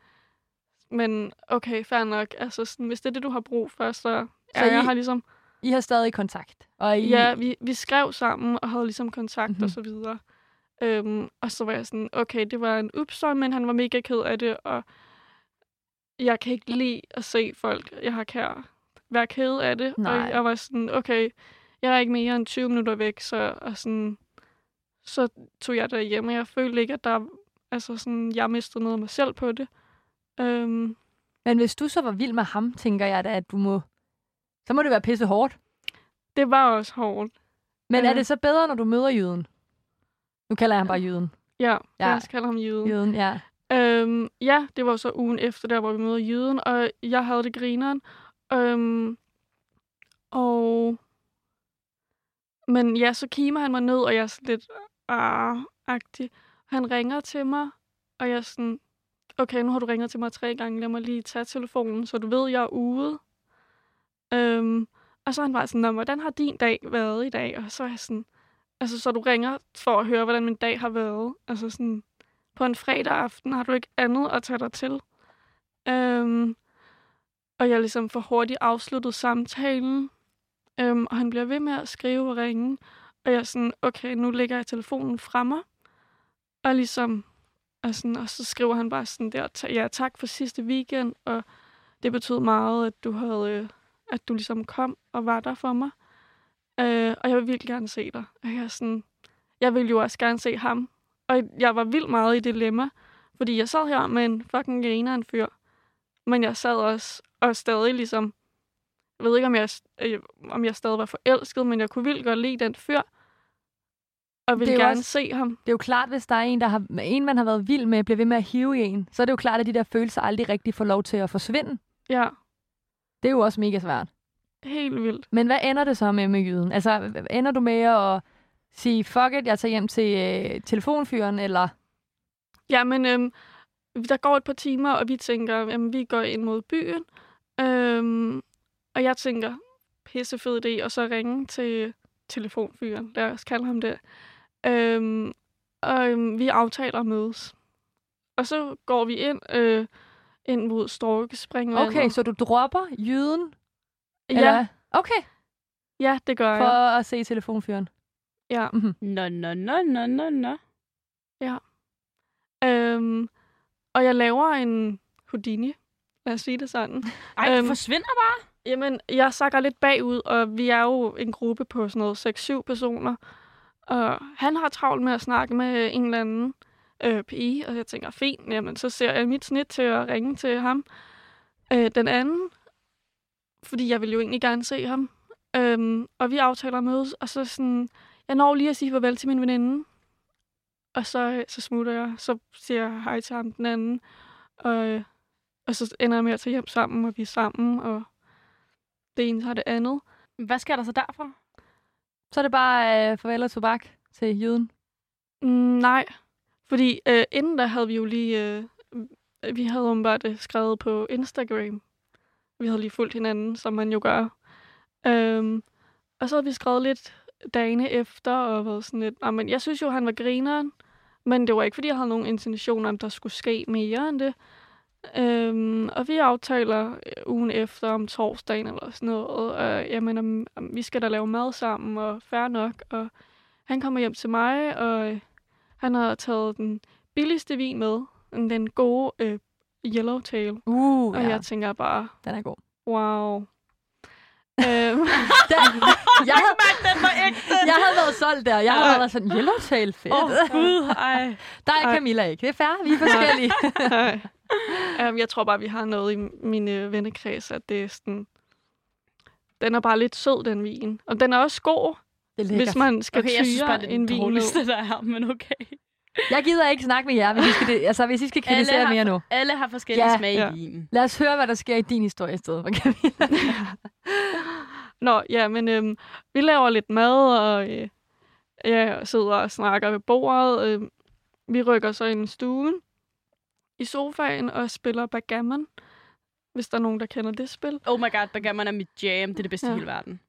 men okay, fair nok. Altså, sådan, hvis det er det, du har brug for, så, så ja, jeg I- har ligesom, I har stadig kontakt. Og I, ja, vi, vi skrev sammen og havde ligesom kontakt Mhm. mm-hmm. og så videre. Øhm, og så var jeg sådan, okay, det var en upsøj, men han var mega ked af det, og jeg kan ikke lide at se folk, jeg har kær, være ked af det. Nej. Og jeg var sådan, okay, jeg er ikke mere end 20 minutter væk, så, og sådan, så tog jeg derhjem, og jeg følte ikke, at der, altså sådan, jeg mistede noget af mig selv på det. Øhm, Men hvis du så var vild med ham, tænker jeg da, at du må... Så må det være pisse hårdt. det var også hårdt. Men er Ja. det så bedre, når du møder jøden? Nu kalder jeg ham bare jøden. Ja, Ja. jeg skal kalde ham jøden. Jøden, ja. Øhm, ja, det var så ugen efter der, hvor vi møder jøden, og jeg havde det grineren. Øhm, og... Men ja, så kimer han mig ned, og jeg er sådan lidt ah-agtig. Han ringer til mig, og jeg er sådan, okay, nu har du ringet til mig tre gange, lad mig lige tage telefonen, så du ved, jeg er ude. Øhm, og så er han bare sådan, "Nå, hvordan har din dag været i dag? Og så er jeg sådan, altså, så du ringer for at høre, hvordan min dag har været. Altså sådan, på en fredag aften har du ikke andet at tage dig til. Øhm, og jeg ligesom får hurtigt afsluttet samtalen. Øhm, og han bliver ved med at skrive og ringe. Og jeg er sådan, okay, nu lægger jeg telefonen fra mig. Og ligesom, og, sådan, og så skriver han bare sådan der, ja, tak for sidste weekend, og det betød meget, at du havde, at du ligesom kom og var der for mig. Øh, og jeg vil virkelig gerne se dig. Og jeg sådan, jeg ville jo også gerne se ham. Og jeg var vildt meget i dilemma, fordi jeg sad her med en fucking griner en fyr. Men jeg sad også og stadig ligesom, jeg ved ikke, om jeg, øh, om jeg stadig var forelsket, men jeg kunne vildt godt lide den fyr. Og jo gerne også- se ham. Det er jo klart, hvis der er en, der har, en, man har været vild med, bliver ved med at hive i en, så er det jo klart, at de der følelser aldrig rigtig får lov til at forsvinde. Ja, Det er jo også mega svært. helt vildt. Men hvad ender det så med med jyden? Altså, ender du med at sige, fuck it, jeg tager hjem til øh, telefonfyren, eller... Ja, men øhm, der går et par timer, og vi tænker, jamen, vi går ind mod byen. Øhm, og jeg tænker, pissefed idé, og så ringe til telefonfyren. Lad os kalde ham det. Øhm, og øhm, vi aftaler at mødes. og så går vi ind, øh, ind mod Storkespringvandet. Okay, så du dropper jyden? ja, Eller? Okay, ja, det gør for jeg. at se telefonfyren. Ja. Mhm. Nå, nå, nå, nå, nå, nå. Øhm, og jeg laver en Houdini. Lad os sige det sådan. Ej, Øhm, forsvinder bare. Jamen, jeg sakker lidt bagud, og vi er jo en gruppe på sådan noget 6-7 personer. Og han har travlt med at snakke med en eller anden øh, pige, og jeg tænker, fint, jamen så ser jeg mit snit til at ringe til ham. Øh, den anden, fordi jeg vil jo egentlig gerne se ham. Øhm, og vi aftaler at mødes, og så sådan, jeg når lige at sige farvel til min veninde. Og så, øh, så smutter jeg, så siger jeg hej til ham den anden. Og, øh, og så ender jeg med at tage hjem sammen, og vi er sammen, og det ene har det andet. Hvad sker der så derfra? Så er det bare øh, farvel og tobak til jyden. Mm, nej, fordi øh, inden da havde vi jo lige, øh, øh, vi havde åbenbart øh, skrevet på Instagram. Vi havde lige fulgt hinanden, som man jo gør. Øhm, og så havde vi skrevet lidt dagene efter, og været sådan lidt, ah, men jeg synes jo, han var grineren. Men det var ikke, fordi jeg havde nogen intention om, der skulle ske mere end det. Øhm, og vi aftaler øh, ugen efter om torsdagen eller sådan noget. Og jamen, om, om, vi skal da lave mad sammen, og fair nok. Og han kommer hjem til mig, og øh, han har taget den billigste vin med. Den gode øh, Yellowtail. Uh, Og ja, jeg tænker bare, den er god. wow. øhm, Den, jeg, havde, den var ægte. jeg havde været solgt der. Jeg havde Ej. været sådan, Yellowtail, fedt. Åh, oh, gud, ej. Der er Ej. Camilla ikke. Det er fair, vi er forskellige. um, jeg tror bare, vi har noget i min øh, vennekreds, at det er sådan... Den er bare lidt sød, den vin. Og den er også god, Det er hvis man skal Okay, jeg synes tyre bare, det er en vin. der er, men okay. Jeg gider ikke snakke med jer, hvis I skal, det, altså, hvis I skal Alle kritisere har- mere nu. Alle har forskellige Ja. smag Ja. i vinen. Lad os høre, hvad der sker i din historie i stedet for Camilla. Nå, ja, men øhm, vi laver lidt mad, og øh, jeg sidder og snakker ved bordet. Øh, vi rykker så ind i stuen i sofaen og spiller backgammon, hvis der er nogen, der kender det spil. Oh my god, backgammon er mit jam. Det er det bedste Ja. i hele verden.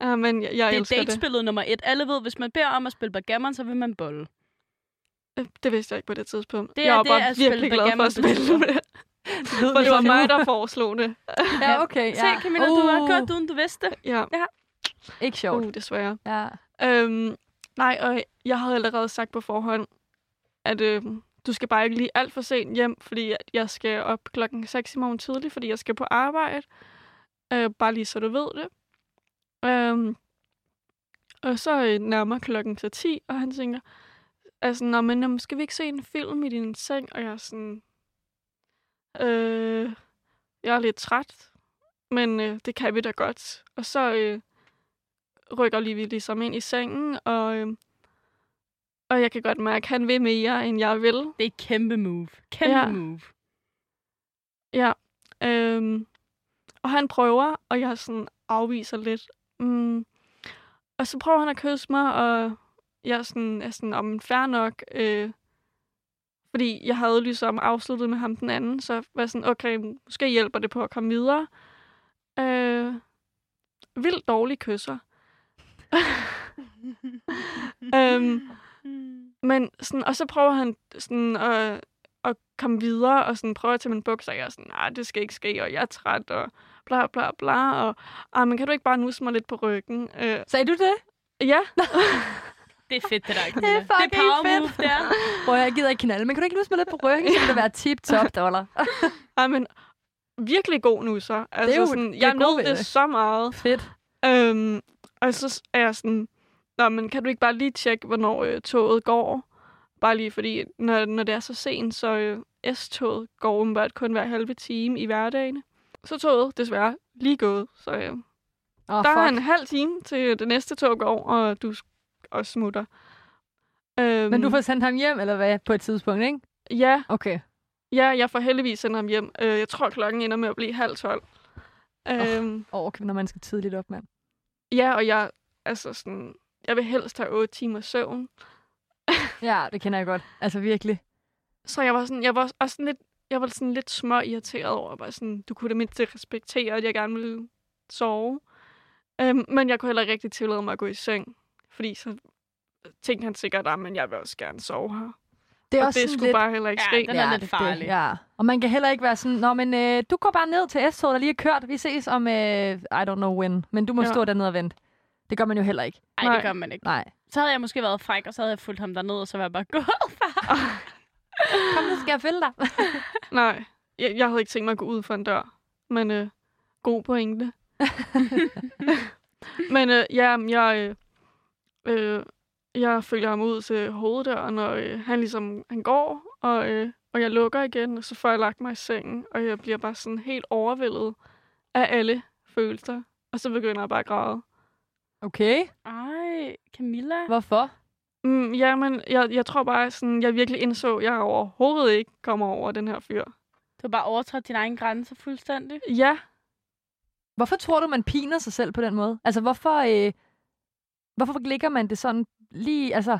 Ja, men jeg, jeg Det er elsker det. datespillet nummer et. Alle ved, hvis man beder om at spille backgammon, så vil man bolle. Øh, Det vidste jeg ikke på det tidspunkt. Det jeg er var det, bare at spille virkelig glad for at spille det. For det var mig, der foreslog det. ja, okay. Se, Ja. Camilla, du har gjort det, uden du vidste det. Ja, Ikke sjovt. uh, desværre. Ja. Øhm, nej, og jeg havde allerede sagt på forhånd, at øh, du skal bare ikke lige alt for sent hjem, fordi at jeg skal op klokken 6 i morgen tidlig, fordi jeg skal på arbejde. Øh, bare lige så du ved det. Øhm, og så øh, nærmer klokken til 10, og han tænker, altså, Nå, men jamen, skal vi ikke se en film i din seng? Og jeg er sådan, øh, jeg er lidt træt, men øh, det kan vi da godt. Og så øh, rykker lige vi ligesom ind i sengen, og, øh, og jeg kan godt mærke, at han vil mere, end jeg vil. Det er et kæmpe move. Kæmpe Ja. move. Ja. Øhm, og han prøver, og jeg sådan afviser lidt. Mm. Og så prøver han at kysse mig, og jeg er sådan, er sådan om fair nok. Øh, fordi jeg havde ligesom afsluttet med ham den anden, så var jeg sådan, okay, måske hjælper det på at komme videre. Øh, vildt dårlig kysser. øhm, men sådan, og så prøver han sådan at, at komme videre, og sådan prøver at tage min bukser, og jeg er sådan, nej, det skal ikke ske, og jeg er træt, og bla bla bla, og ah, men kan du ikke bare nusse mig lidt på ryggen? Øh, Sagde du det? ja, Det er fedt, det der, Camilla. Det er fucking det er power fedt. move, er. Prøv at jeg gider ikke knalde, men kan du ikke lusse mig lidt på ryggen, så vil det være tip-top dollar. ah, men virkelig god nusser. Altså, Det er jo- sådan, det er jeg nød det. så meget. Fedt. Øhm, og så er jeg sådan, Nå, men kan du ikke bare lige tjekke, hvornår øh, toget går? Bare lige fordi, når, når det er så sent, så øh, S-toget går åbenbart kun hver halve time i hverdagen. Så er toget desværre lige gået, så øh, Oh, der er fuck. en halv time til det næste tog går, og du også smutter. Øhm, Men du får sendt ham hjem, eller hvad, på et tidspunkt, ikke? Ja, Okay. ja, jeg får heldigvis sendt ham hjem. Øh, jeg tror, klokken ender med at blive halv tolv. Øhm, Åh, okay, når man skal tidligt op, mand. Ja, og jeg, altså sådan, jeg vil helst have 8 timer søvn. Ja, det kender jeg godt. Altså virkelig. Så jeg var sådan, jeg var også sådan lidt, jeg var sådan lidt små irriteret over, bare sådan, du kunne da mindst respektere, at jeg gerne ville sove. Øhm, men jeg kunne heller ikke rigtig tillade mig at gå i seng, fordi så tænkte han sikkert, at men jeg vil også gerne sove her. Det er og også det sådan skulle lidt... bare heller ikke Ja, ske. den er lidt det- farlig. Det, ja. Og man kan heller ikke være sådan, Nå, men øh, du går bare ned til S-toget, der lige er kørt. Vi ses om, øh, I don't know when. Men du må Ja. stå dernede og vente. Det gør man jo heller ikke. Ej, Nej. det gør man ikke. Nej. Så havde jeg måske været fræk, og så havde jeg fulgt ham derned, og så var jeg bare gået. Kom, nu skal jeg følge dig. Nej, jeg, jeg havde ikke tænkt mig at gå ud for en dør. Men øh, god pointe. men øh, ja, jeg, øh, øh, jeg følger ham ud til hoveddøren, og øh, han ligesom han går, og, øh, og jeg lukker igen, og så får jeg lagt mig i sengen, og jeg bliver bare sådan helt overvældet af alle følelser. Og så begynder jeg bare at græde. Okay. Ej, Camilla. Hvorfor? Mm, jamen, jeg, jeg tror bare, sådan, jeg virkelig indså, at jeg overhovedet ikke kommer over den her fyr. Du har bare overtrådt dine egne grænser fuldstændig. Ja, Hvorfor tror du, man piner sig selv på den måde? Altså, hvorfor, øh, hvorfor ligger man det sådan lige... Altså,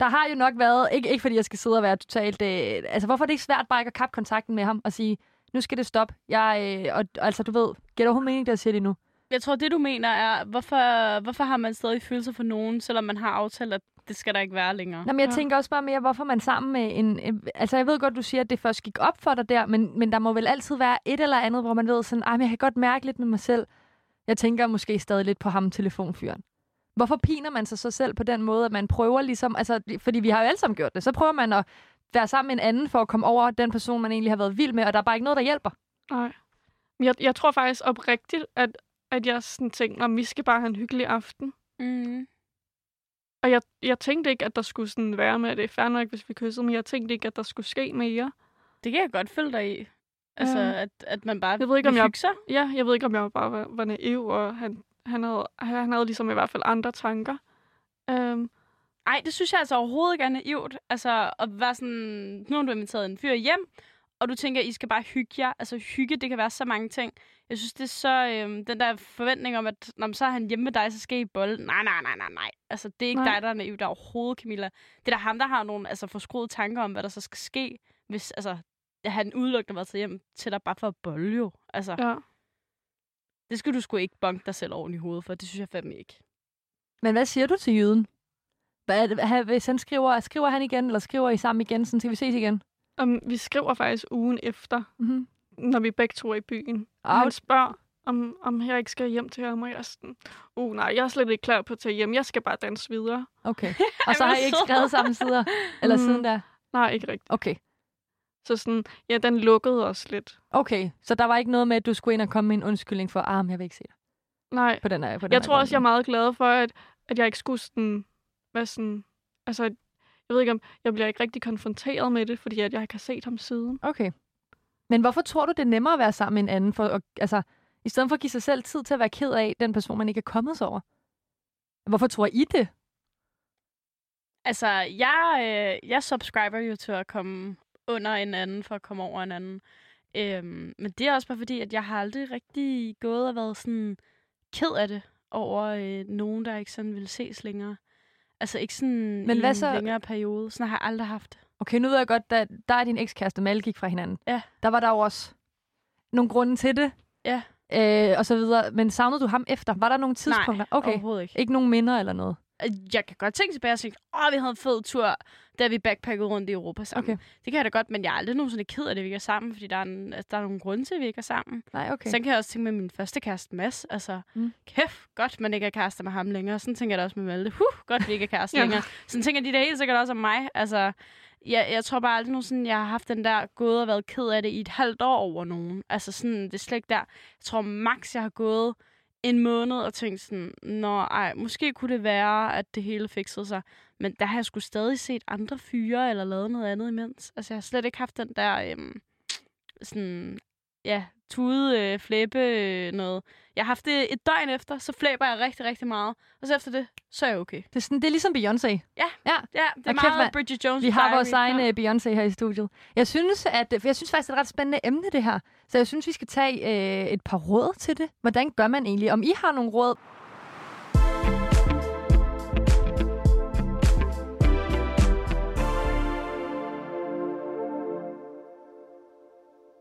der har jo nok været... Ikke, ikke fordi jeg skal sidde og være totalt... Øh, altså, hvorfor er det ikke svært bare ikke at kappe kontakten med ham og sige, nu skal det stoppe. Jeg, øh, og, altså, du ved, giver det overhovedet mening, det jeg siger lige nu? Jeg tror, det du mener er, hvorfor, hvorfor har man stadig følelser for nogen, selvom man har aftalt, at det skal der ikke være længere? Nå, men jeg Ja. tænker også bare mere, hvorfor man sammen med en... altså, jeg ved godt, du siger, at det først gik op for dig der, men, men der må vel altid være et eller andet, hvor man ved sådan, ej, men jeg kan godt mærke lidt med mig selv. Jeg tænker måske stadig lidt på ham, telefonfyren. Hvorfor piner man sig så selv på den måde, at man prøver ligesom... Altså, fordi vi har jo alle sammen gjort det. Så prøver man at være sammen med en anden for at komme over den person, man egentlig har været vild med, og der er bare ikke noget, der hjælper. Nej. Men Jeg, jeg tror faktisk oprigtigt, at, at jeg sådan tænkte, om vi skal bare have en hyggelig aften. Mm. Og jeg, jeg tænkte ikke, at der skulle sådan være med, at det er fair nok, hvis vi kyssede, men jeg tænkte ikke, at der skulle ske mere. Det kan jeg godt følge dig i. Altså, Ja. at, at man bare Jeg ved ikke, om jeg- sig. Ja, jeg ved ikke, om jeg bare var, var naiv, og han, han, havde, han havde ligesom i hvert fald andre tanker. Um, Ej, det synes jeg altså overhovedet ikke er naivt. Altså, at være sådan, nu har du inviteret en fyr hjem, og du tænker, I skal bare hygge jer. Altså, hygge, det kan være så mange ting. Jeg synes, det er så, øhm, den der forventning om, at når så er han hjemme med dig, så skal I bolle. Nej, nej, nej, nej, nej. Altså, det er ikke Nej. dig, der er naiv. Der er overhovedet, Camilla. Det er da ham, der har nogle altså, forskruede tanker om, hvad der så skal ske, hvis altså, han udelukkende var til hjem til dig bare for at bolle jo. Altså, ja. det skal du sgu ikke bunke dig selv oven i hovedet for. Det synes jeg fandme ikke. Men hvad siger du til jyden? Hvad hvis han skriver, skriver han igen, eller skriver I sammen igen, sådan skal vi ses igen? Um, vi skriver faktisk ugen efter, Mm-hmm. når vi begge to er i byen. Og han spørger, om, om jeg ikke skal hjem til ham, og jeg er sådan, uh nej, jeg er slet ikke klar på at tage hjem, jeg skal bare danse videre. Okay. Og så har I ikke skrevet sammen sider? Eller Mm. siden der? Nej, ikke rigtigt. Okay. Så sådan, ja, den lukkede os lidt. Okay, så der var ikke noget med, at du skulle ind og komme med en undskyldning for, ah, men jeg vil ikke se dig Nej, på den her, på den jeg her tror også, jeg er meget glad for, at, at jeg ikke skulle sådan, hvad sådan, altså, jeg ved ikke om, jeg bliver ikke rigtig konfronteret med det, fordi at jeg ikke har set ham siden. Okay. Men hvorfor tror du, det er nemmere at være sammen med en anden, for at, altså, i stedet for at give sig selv tid til at være ked af den person, man ikke er kommet sig over? Hvorfor tror I det? Altså, jeg, øh, jeg subscriber jo til at komme under en anden, for at komme over en anden. Øhm, men det er også bare fordi, at jeg har aldrig rigtig gået og været sådan ked af det over øh, nogen, der ikke sådan vil ses længere. Altså ikke sådan Men i hvad en så- længere periode. Sådan har jeg aldrig haft det. Okay, nu ved jeg godt, da der er din ekskæreste, Mal gik fra hinanden. Ja. Der var der jo også nogle grunde til det. Ja. Øh, og så videre. Men savnede du ham efter? Var der nogle tidspunkter? Nej, okay. overhovedet ikke. Ikke nogen minder eller noget? Jeg kan godt tænke tilbage og tænke, åh, vi havde en fed tur, da vi backpackede rundt i Europa sammen. Okay. Det kan jeg da godt, men jeg er aldrig nogensinde ked af det, vi ikke er sammen, fordi der er, en, altså, der er nogle grunde til, at vi ikke er sammen. Nej, okay. Okay. Så kan jeg også tænke med min første kæreste, Mads. Altså, Mm. kæft, godt, man ikke er kærester med ham længere. Sådan tænker jeg da også med Malte. Huh, godt, vi ikke er kærester Ja. længere. Sådan tænker de da helt sikkert også om mig. Altså, jeg, jeg tror bare aldrig nogensinde, jeg har haft den der gået og været ked af det i et halvt år over nogen. Altså sådan, det er slet ikke der. Jeg tror max, jeg har gået en måned og tænkte sådan, nå ej, måske kunne det være, at det hele fikset sig. Men der har jeg sgu stadig set andre fyre eller lavet noget andet imens. Altså, jeg har slet ikke haft den der, øhm, sådan, ja, tude, øh, flæbe øh, noget. Jeg har haft det et døgn efter, så flæber jeg rigtig, rigtig meget. Og så efter det, så er jeg okay. Det er, sådan, det er ligesom Beyoncé. Ja, det er kæft, meget mand. Bridget Jones Vi har vores egen Ja. øh, Beyoncé her i studiet. Jeg synes, at, for jeg synes faktisk, det er et ret spændende emne, det her. Så jeg synes, vi skal tage øh, et par råd til det. Hvordan gør man egentlig? Om I har nogle råd?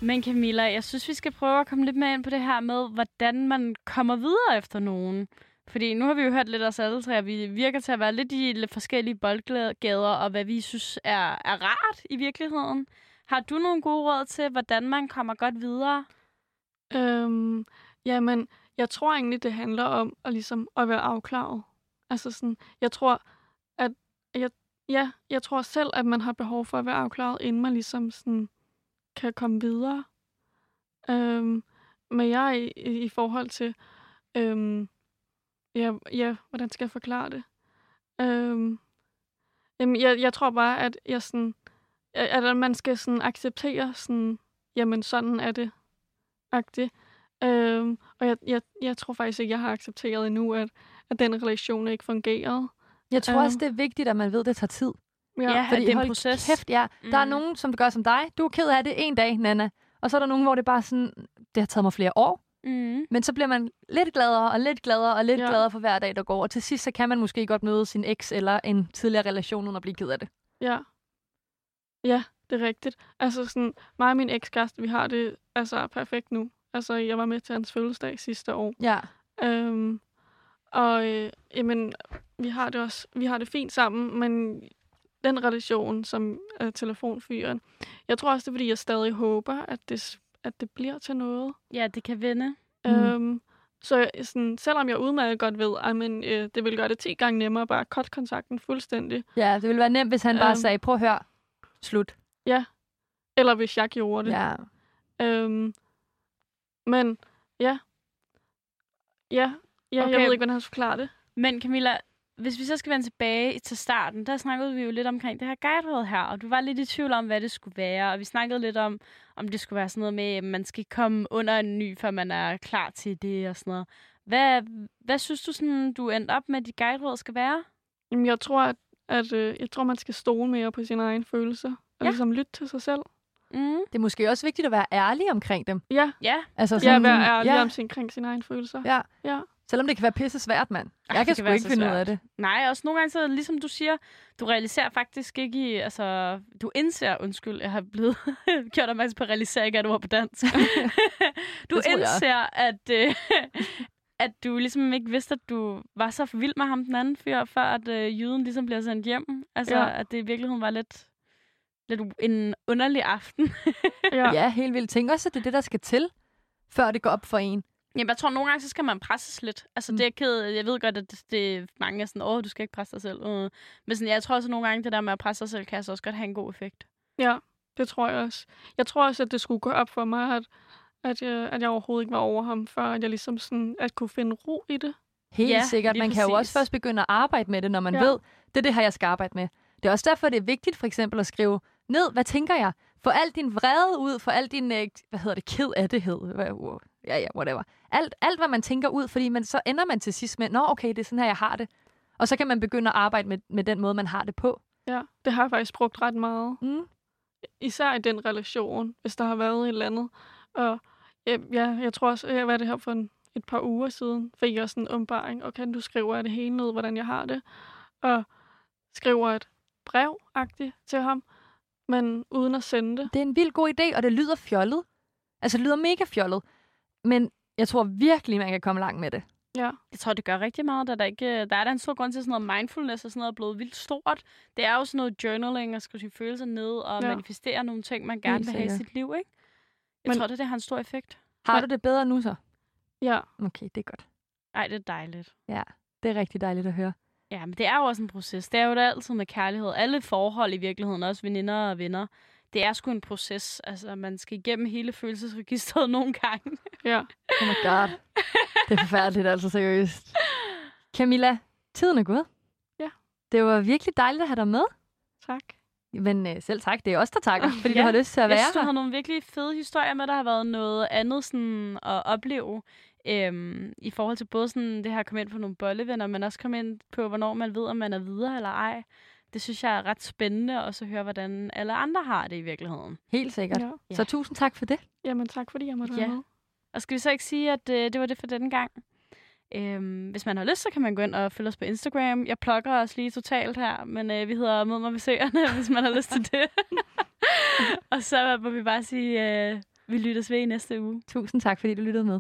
Men Camilla, jeg synes, vi skal prøve at komme lidt mere ind på det her med, hvordan man kommer videre efter nogen. Fordi nu har vi jo hørt lidt os alle tre, og vi virker til at være lidt i lidt forskellige boldgader, og hvad vi synes er, er rart i virkeligheden. Har du nogle gode råd til, hvordan man kommer godt videre? Øhm, jamen, jeg tror egentlig, det handler om at, ligesom, at være afklaret. Altså sådan, jeg tror, at jeg, ja, jeg tror selv, at man har behov for at være afklaret, inden man ligesom sådan, kan komme videre. Øhm, men jeg i, i, forhold til, øhm, ja, ja, hvordan skal jeg forklare det? Øhm, jamen, jeg, jeg tror bare, at jeg sådan, at at man skal sådan acceptere sådan, jamen sådan er det, agtigt. Øhm, og jeg, jeg, jeg tror faktisk ikke, jeg har accepteret endnu, at, at den relation ikke fungerede. Jeg tror Øhm. også, det er vigtigt, at man ved, at det tager tid. Ja, at det er en proces. Kæft, ja. Mm. Der er Mm. nogen, som gør som dig. Du er ked af det en dag, Nana. Og så er der nogen, hvor det bare sådan, det har taget mig flere år. Mm. Men så bliver man lidt gladere og lidt gladere og lidt Ja. ja. gladere for hver dag, der går. Og til sidst, så kan man måske godt møde sin eks eller en tidligere relation, uden at blive ked af det. Ja. Ja, det er rigtigt. Altså sådan, mig og min ekskæreste, vi har det altså perfekt nu. Altså, jeg var med til hans fødselsdag sidste år. Ja. Øhm, og øh, jamen, vi har det også, vi har det fint sammen, men den relation, som er telefonfyren, jeg tror også, det er, fordi jeg stadig håber, at det, at det bliver til noget. Ja, det kan vende. Mm. Mm. Øhm, så sådan, selvom jeg udmærket godt ved, at men, øh, det vil gøre det 10 gange nemmere bare cut kontakten fuldstændig. Ja, det ville være nemt, hvis han bare Øhm. sagde, prøv at høre, slut. Eller hvis jeg gjorde det. Ja. Øhm, men ja. Ja, ja okay. jeg ved ikke, hvordan jeg skal forklare det. Men Camilla, hvis vi så skal vende tilbage til starten, der snakkede vi jo lidt omkring det her guideråd her, og du var lidt i tvivl om, hvad det skulle være, og vi snakkede lidt om, om det skulle være sådan noget med, at man skal komme under en ny, før man er klar til det og sådan noget. Hvad, hvad synes du, sådan, du endte op med, at dit guideråd skal være? Jamen, jeg tror, at, at øh, jeg tror, man skal stole mere på sine egne følelser. Og Ja. ja. ligesom lytte til sig selv. Mm. Det er måske også vigtigt at være ærlig omkring dem. Ja, Ja, Altså ja sådan, være ærlig ja, om sin, kring sine egne følelser. Ja. ja. Selvom det kan være pisse svært, mand. Jeg det kan kan sgu ikke finde ud af svært. det. nej, også nogle gange, så ligesom du siger, du realiserer faktisk ikke i, altså, du indser, undskyld, jeg har blevet gjort opmærksom på, at realisere ikke er et ord på dansk. du indser, at, øh, at du ligesom ikke vidste, at du var så vild med ham den anden fyr, før at øh, jyden ligesom bliver sendt hjem. Altså, Ja. at det i virkeligheden var lidt, lidt en underlig aften. ja. Ja, helt vildt. Tænk også, at det er det, der skal til, før det går op for en. Jamen, jeg tror, nogle gange, så skal man presses lidt. Altså, Mm. det er ked, jeg ved godt, at det, det mange er sådan, åh, du skal ikke presse dig selv. Øh. Men sådan, jeg tror også, at nogle gange, det der med at presse sig selv, kan altså også godt have en god effekt. ja, det tror jeg også. Jeg tror også, at det skulle gå op for mig, at, at, jeg, at jeg overhovedet ikke var over ham, før at jeg ligesom sådan, at kunne finde ro i det. Helt Ja, sikkert. Man kan jo også først begynde at arbejde med det, når man Ja. ja. ved, det er det her, jeg skal arbejde med. Det er også derfor, det er vigtigt for eksempel at skrive ned, hvad tænker jeg? Få al din vrede ud, få al din, øh, hvad hedder det, ked af det hed. Ja, ja, whatever. Alt, alt, hvad man tænker ud, fordi man, så ender man til sidst med, nå okay, det er sådan her, jeg har det. Og så kan man begynde at arbejde med, med den måde, man har det på. Ja, det har jeg faktisk brugt ret meget. Mm. Især i den relation, hvis der har været et eller andet. Og ja, ja jeg tror også, jeg var det her for en, et par uger siden, fik jeg sådan en åbenbaring, og kan du skrive det hele ned, hvordan jeg har det. Og skriver et brev til ham, men uden at sende det. Det er en vild god idé, og det lyder fjollet. Altså, det lyder mega fjollet. Men jeg tror virkelig, man kan komme langt med det. Ja, Jeg tror, det gør rigtig meget. Der er, der ikke, der er der en stor grund til, at sådan noget mindfulness og sådan noget er blevet vildt stort. Det er jo sådan noget journaling og skrive sine følelser ned og Ja. ja. manifestere nogle ting, man gerne vil have i sit liv, ikke? Jeg Men- tror, det, det har en stor effekt. Har du det bedre nu så? ja, Okay, det er godt. Ej, det er dejligt. Det er rigtig dejligt at høre. Ja, men det er jo også en proces. Det er jo da altid med kærlighed. Alle forhold i virkeligheden, også veninder og venner, det er sgu en proces. Altså, man skal igennem hele følelsesregistret nogle gange. ja. Oh my god. Det er forfærdeligt, altså seriøst. Camilla, tiden er gået. Ja. Det var virkelig dejligt at have dig med. Tak. Men øh, selv tak, det er os, der takker, fordi Ja. du har lyst til at Jeg være synes, du havde nogle virkelig fede historier med, der har været noget andet sådan, at opleve. Øhm, I forhold til både sådan, det her at komme ind på nogle bollevenner, men også komme ind på, hvornår man ved, om man er videre eller ej. Det synes jeg er ret spændende, og så høre, hvordan alle andre har det i virkeligheden. Helt sikkert. Ja. Ja. Så tusind tak for det. Jamen tak, fordi jeg måtte Ja. være med. Og skal vi så ikke sige, at øh, det var det for denne gang? Øhm, hvis man har lyst, så kan man gå ind og følge os på Instagram. Jeg plukker os lige totalt her, men øh, vi hedder Mød mig ved søerne, hvis man har lyst til det. og så må vi bare sige, øh, vi lyttes ved i næste uge. Tusind tak, fordi du lyttede med.